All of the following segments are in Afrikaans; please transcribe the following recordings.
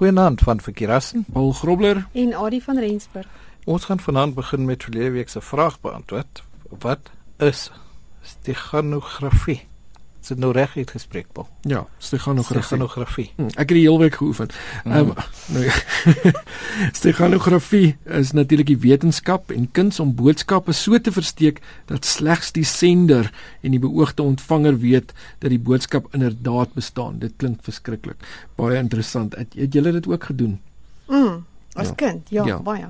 Goeienaand van Verkeerassen, Paul Grobler en Adie van Rensburg. Ons gaan vanaand begin met verlede week se vraag beantwoord. Wat is steganografie? Dit is nou reg uitgespreek, Paul. Ja, steganografie. Steganografie. Hm, ek het die hele week geoefen. Ehm um, nou ja. steganografie is natuurlik die wetenskap en kuns om boodskappe so te versteek dat slegs die sender en die beoogde ontvanger weet dat die boodskap inderdaad bestaan. Dit klink verskriklik. Baie interessant. Het, het julle dit ook gedoen? Mm. As Ja. kind, ja, Ja. baie.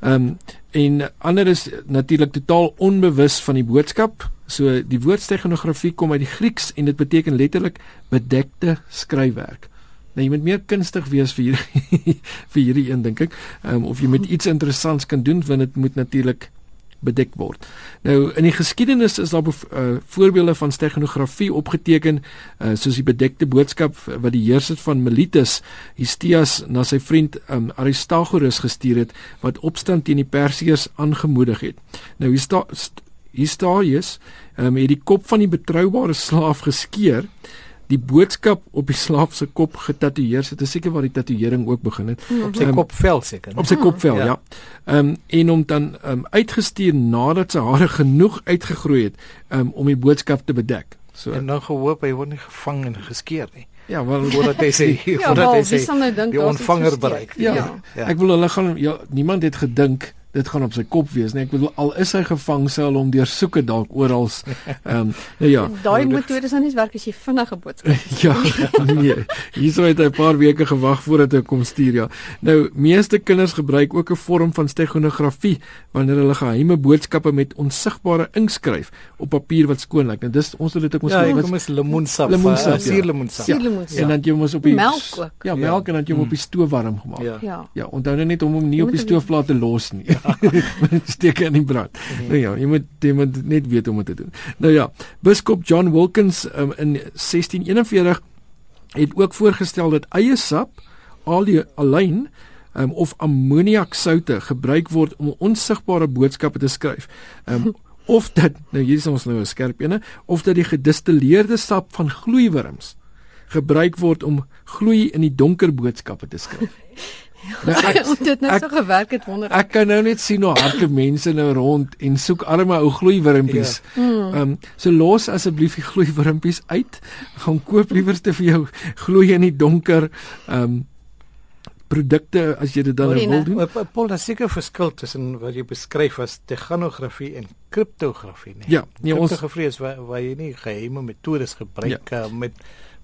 Ehm um, en ander is natuurlik totaal onbewus van die boodskap. So die woord steganografie kom uit die Grieks en dit beteken letterlik bedekte skryfwerk. Nou jy moet meer kunstig wees vir hierdie vir hierdie een dink ek. Um, of jy met iets interessants kan doen want dit moet natuurlik bedek word. Nou in die geskiedenis is daar uh, voorbeelde van steganografie opgeteken uh, soos die bedekte boodskap wat die heerser van Miletus Histias na sy vriend um, Aristagoras gestuur het wat opstand teen die Persiërs aangemoedig het. Nou Hista Histaius um, het die kop van die betroubare slaaf geskeur die boodskap op die slaaf se kop getatoeëer. Dit is seker waar die tatoeëring ook begin het. Op sy Ehm, kopvel seker. Op sy kopvel, Ja. ja. Ehm um, en hom dan ehm um, uitgestuur nadat sy hare genoeg uitgegroei het um, om die boodskap te bedek. So En dan gehoop hy word nie gevang en geskeer nie. ja, wel Voordat hy sê Ja, voordat wel, hy sê nou dink die ontvanger bereik. ja, Ja. Ja. Ek wil hulle gaan ja, niemand het gedink dit gaan op sy kop wees nie. Ek bedoel al is hy gevang sou hulle hom deursoek het dalk oral. Ehm um, nou ja. Daai metode sal nie werk as jy vinnige boodskap. ja, nee. Hierso het hy 'n paar weke gewag voordat hy kom stuur ja. Nou, meeste kinders gebruik ook 'n vorm van steganografie wanneer hulle geheime boodskappe met onsigbare ink skryf op papier wat skoon lyk. Nou dis ons het dit ook mos Ja, is- kom is lemoensap. Lemoensap, uh, ja. Suurlemoensap. Ja. Suurlemoensap. en dan jy mos op die Melk ook. Ja, melk en dan jy hom op die stoof warm gemaak. Ja. Ja. Ja, onthou nou net om hom nie op die moet stoofplaat te los nie. Steek in die brand. Nou ja, jy moet jy moet net weet hoe om dit te doen. Nou ja, biskop John Wilkins um, in 1641 het ook voorgestel dat eie sap, alie alleen um, of ammoniaksoute gebruik word om onsigbare boodskappe te skryf. Um, of dat nou hier is ons nou 'n skerp ene, of dat die gedistilleerde sap van gloeiwurms gebruik word om gloei in die donker boodskappe te skryf. Nou, ek, Om dit nou ek- so gewerk het wonder ek. ek kan nou net sien hoe harde mense nou rond en soek arme ou gloeiwurmpies. Ehm um, so los asseblief die gloeiwurmpies uit. Gaan koop liewer te vir jou gloei in die donker ehm um, produkte as jy dit dan nou Marina. wil doen. Paul, daar seker verskil tussen wat jy beskryf as steganografie en kriptografie, nee. Ja, nee, ons Kriptografie is waar, waar jy nie geheime metodes gebruik ja. uh, met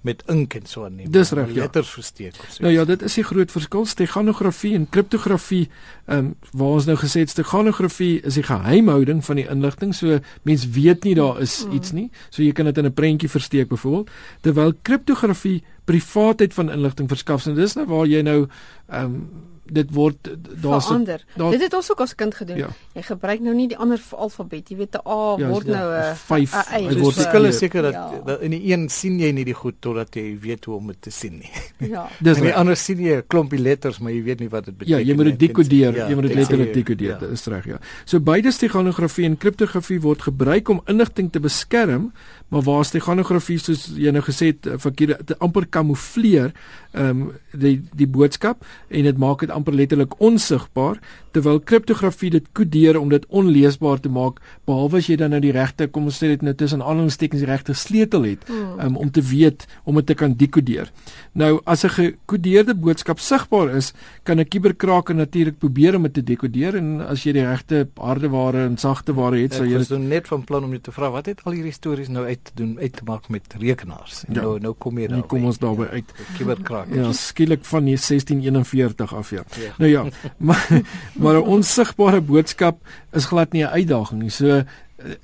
met ink en so aan nie. Dis reg, ja. Letters versteek of so. Nou ja, dit is die groot verskil. Steganografie en kriptografie, ehm um, waar ons nou gesê het steganografie is die geheimhouding van die inligting. So mens weet nie daar is Mm. iets nie. So jy kan dit in 'n prentjie versteek byvoorbeeld. Terwyl kriptografie privaatheid van inligting verskaf. En dis nou waar jy nou ehm um, dit word daar's verander. daar- Dit het ons ook as kind gedoen. Ja. Jy gebruik nou nie die ander alfabet. Jy weet 'n A Ja, word ja, nou 'n vyf, 'n ei. hy Dus word verskil is seker dat, Ja. dat in die een sien jy nie die goed totdat jy weet hoe om dit te sien nie. Ja. Dis in die ander sien jy 'n klompie letters, maar jy weet nie wat dit Ja, beteken. jy moet dit nie. dekodeer. Ja, jy moet dit ja. letterlik dekodeer. Ja. Dit is reg, ja. So beide steganografie en kriptografie word gebruik om inligting te beskerm, maar waar steganografie soos jy nou gesê het, eh, verkeerde amper kamoufleer, ehm um, die die boodskap en dit maak dit amper letterlik onsigbaar, terwyl kriptografie dit kodeer om dit onleesbaar te maak, behalwe as jy dan nou die regte, kom ons sê dit nou tussen aanhalingstekens die regte sleutel het Hmm. um, om te weet om dit te kan dekodeer. Nou as 'n gekodeerde boodskap sigbaar is, kan 'n kuberkraker natuurlik probeer om dit te dekodeer en as jy die regte hardeware en sagte ware het, sal Ek jy was dit nou net van plan om jou te vra wat het al hierdie stories nou uit te doen uit te maak met rekenaars. En Ja. Nou nou kom jy daar. kom ons daarby uit. kiberkraak. Ja, skielik van die 1641 af ja. Ja. Nou ja, maar maar 'n onsigbare boodskap is glad nie 'n uitdaging nie. So eh,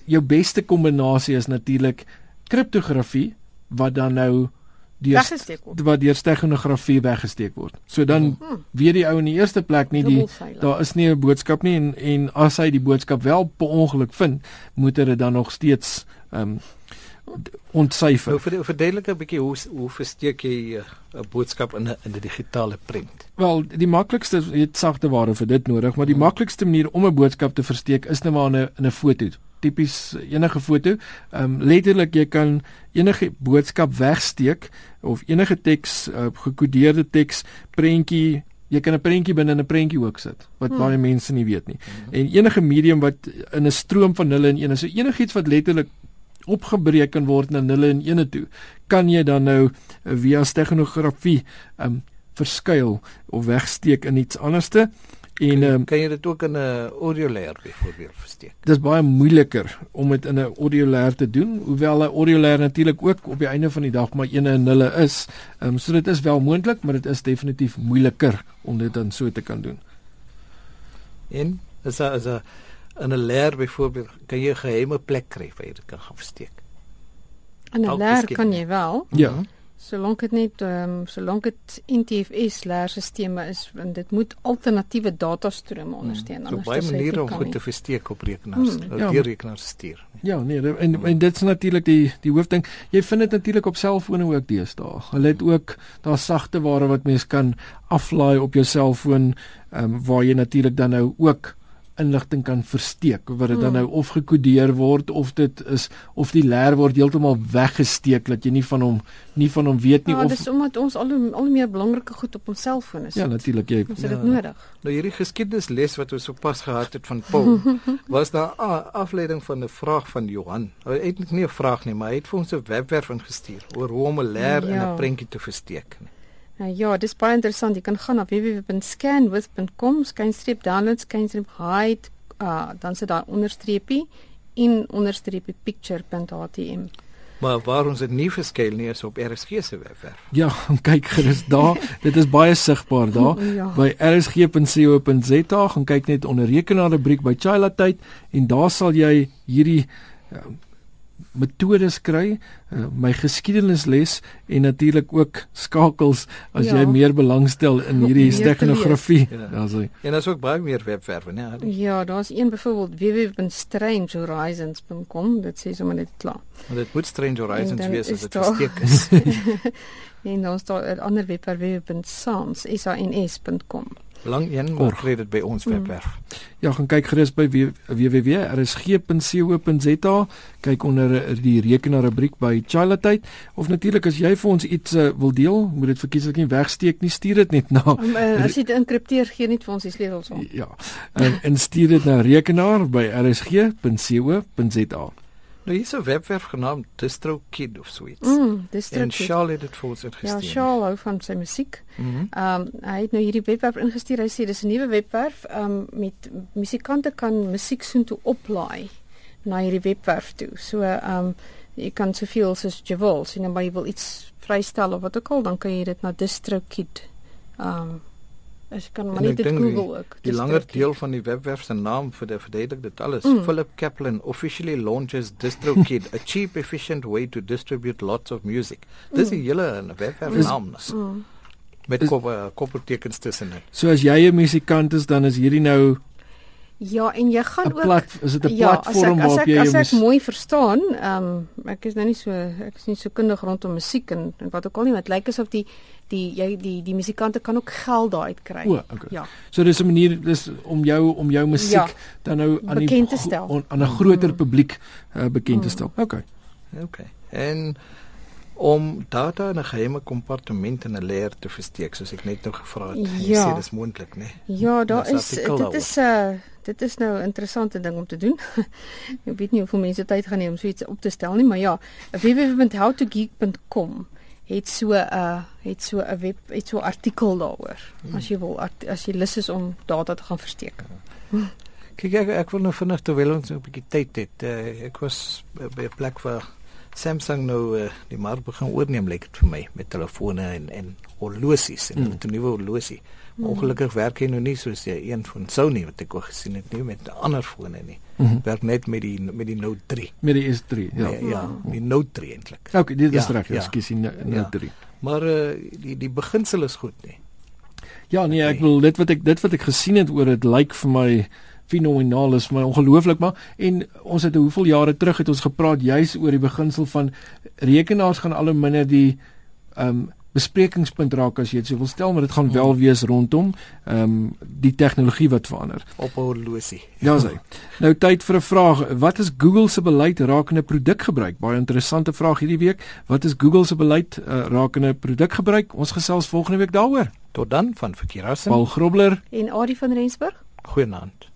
jou beste kombinasie is natuurlik kriptografie wat dan nou deur wat deur steganografie weggesteek word. So dan Hmm. weet die ou in die eerste plek nie die daar is nie 'n boodskap nie en en as hy die boodskap wel per ongeluk vind, moet hy dit dan nog steeds ehm um, ontsyfer. Nou vir verduidelik 'n bietjie hoe hoe versteek jy 'n uh, boodskap in 'n in 'n digitale prent? Wel, die maklikste jy het sagte ware vir dit nodig, maar die Hmm. maklikste manier om 'n boodskap te versteek is net maar in 'n in 'n foto tipies enige foto. Ehm um, letterlik jy kan enige boodskap wegsteek of enige teks, uh, gekodeerde teks, prentjie Jy kan 'n prentjie binne 'n prentjie ook sit wat hmm. baie mense nie weet nie. Hmm. En enige medium wat in 'n stroom van nulle en ene, so enigiets wat letterlik opgebreek kan word na nulle en ene toe, kan jy dan nou via steganografie um verskuil of wegsteek in iets anderste. En um, kan jy dit ook in 'n audio layer byvoorbeeld versteek? Dis baie moeiliker om dit in 'n audio layer te doen, hoewel 'n audio layer natuurlik ook op die einde van die dag maar ene en nulle is. Ehm um, so dit is wel moontlik, maar dit is definitief moeiliker om dit dan so te kan doen. En is daar is daar in 'n layer byvoorbeeld kan jy 'n geheime plek kry waar jy dit kan gaan versteek? In 'n layer kan jy wel. Ja. Solank dit net ehm um, solank dit NTFS leerstelsels is, want dit moet alternatiewe datastrome hmm. ondersteun. Hmm. So baie maniere om goed te versteek op rekenaars, hmm. ja, deur rekenaars stuur. Ja, nee, en hmm. en dit's natuurlik die die hoofding. Jy vind dit natuurlik op selfone ook deesdae. Hulle het ook daar sagte ware wat mens kan aflaai op jou selfoon, ehm um, waar jy natuurlik dan nou ook inligting kan versteek wat dit dan hmm. nou of gekodeer word of dit is of die leer word heeltemal weggesteek dat jy nie van hom nie van hom weet nie ja, of dis omdat ons al hoe al hoe meer belangrike goed op ons selfoon is. Ja, natuurlik jy het dit ja. nodig. Nou hierdie geskiedenisles wat ons sopas gehad het van Paul was daar 'n afleiding van 'n vraag van Johan. Hy het eintlik nie 'n vraag nie, maar hy het vir ons 'n webwerf ingestuur oor hoe om 'n leer ja. in 'n prentjie te versteek. Nie. Nou ja, dis baie interessant. Jy kan gaan na www.scanwith.com, skynstreep download, skynstreep hide, uh, dan sit daar onderstreepie en onderstreepie picture.htm. Maar waar ons dit nie verskuil nie is op RSG se webwerf. Ja, kyk gerus daar. dit is baie sigbaar daar ja. by rsg.co.za. Gaan kyk net onder rekenaarrubriek by Chila tyd en daar sal jy hierdie uh, metodes kry, uh, my geskiedenisles en natuurlik ook skakels as ja. jy meer belangstel in hierdie steganografie. Ja. Daar's hy. En daar's ook baie meer webwerwe, né? Ja, daar's een byvoorbeeld www.strangehorizons.com, dit sê sommer net klaar. Maar dit moet Strange Horizons wees as dit versteek is. en dan staan 'n ander webwerf www.sans.com lang een maar kry dit by ons webwerf. Mm. Ja, gaan kyk gerus by www.rsg.co.za, kyk onder die rekenaar rubriek by Childhood of natuurlik as jy vir ons iets uh, wil deel, moet dit verkieslik nie wegsteek nie, stuur dit net na. Um, uh, as jy dit enkripteer, gee net vir ons die sleutels om. Ja. En, en stuur dit na rekenaar by rsg.co.za. Nou hier's 'n webwerf genaamd DistroKid of so iets. Mm, DistroKid. En Charles het dit vir ons ingestuur. Ja, Charles hou van sy musiek. Ehm mm um, hy het nou hierdie webwerf ingestuur. Hy sê dis 'n nuwe webwerf ehm um, met musikante kan musiek soen toe oplaai na hierdie webwerf toe. So ehm um, jy kan soveel soos jy wil, sien dan jy wil iets vrystel of wat ook al, dan kan jy dit na DistroKid ehm um, Ek kan maar net dit Google ook. Die langer deel van die webwerf se naam vir die verduidelik dit alles. Mm. Philip Kaplan officially launches DistroKid, a cheap efficient way to distribute lots of music. Dis mm. 'n hele webwerf naam. Mm. Met koppeltekens tussen dit. So as jy 'n musikant is, dan is hierdie nou Ja, en jy gaan ook plat, is dit 'n ja, platform waarop jy as ek, as ek mooi verstaan, ehm um, ek is nou nie so ek is nie so kundig rondom musiek en, en wat ook al nie, maar dit lyk asof die die jy die die musikante kan ook geld daar uit kry. O, okay. Ja. So dis 'n manier dis om jou om jou musiek ja, dan nou aan die on, aan 'n groter mm. publiek uh, bekend te stel. Mm. Okay. Okay. En om data in 'n geheime kompartement in 'n leer te versteek soos ek net nou gevra het. Jy ja. sê dis moontlik, né? Nee? Ja, daar is dit is 'n uh, dit is nou 'n interessante ding om te doen. ek weet nie hoeveel mense tyd gaan hê om so iets op te stel nie, maar ja, www.howtogeek.com het so 'n uh, het so 'n web het so 'n artikel daaroor hmm. as jy wil as jy lus is om data te gaan versteek. Hmm. Kyk ek ek wil nou vinnig terwyl ons 'n bietjie tyd het. Uh, ek was by 'n plek waar Samsung nou uh, die mark begin oorneem lyk dit vir my met telefone en en horlosies en hmm. 'n nuwe horlosie. Hmm. Ongelukkig werk hy nou nie soos die een van Sony wat ek al gesien het nie met ander fone nie. Mm -hmm. Werk net met die met die Note 3. Met die S3, ja. Nee, ja, die Note 3 eintlik. Okay, dit is ja, reg, ja. ekskuus, die Note ja. 3. Maar uh, die die beginsel is goed, nee. Ja, nee, ek wil dit wat ek dit wat ek gesien het oor dit lyk vir my fenomenaal is vir my ongelooflik maar en ons het hoeveel jare terug het ons gepraat juis oor die beginsel van rekenaars gaan al hoe minder die ehm um, besprekingspunt raak as jy dit so wil stel, maar dit gaan wel wees rondom ehm um, die tegnologie wat verander. Op 'n horlosie. Ja, sê. Nou tyd vir 'n vraag. Wat is Google se beleid rakende produkgebruik? Baie interessante vraag hierdie week. Wat is Google se beleid uh, rakende produkgebruik? Ons gesels volgende week daaroor. Tot dan van Verkeerassen. Paul Grobler en Adie van Rensburg. Goeienaand.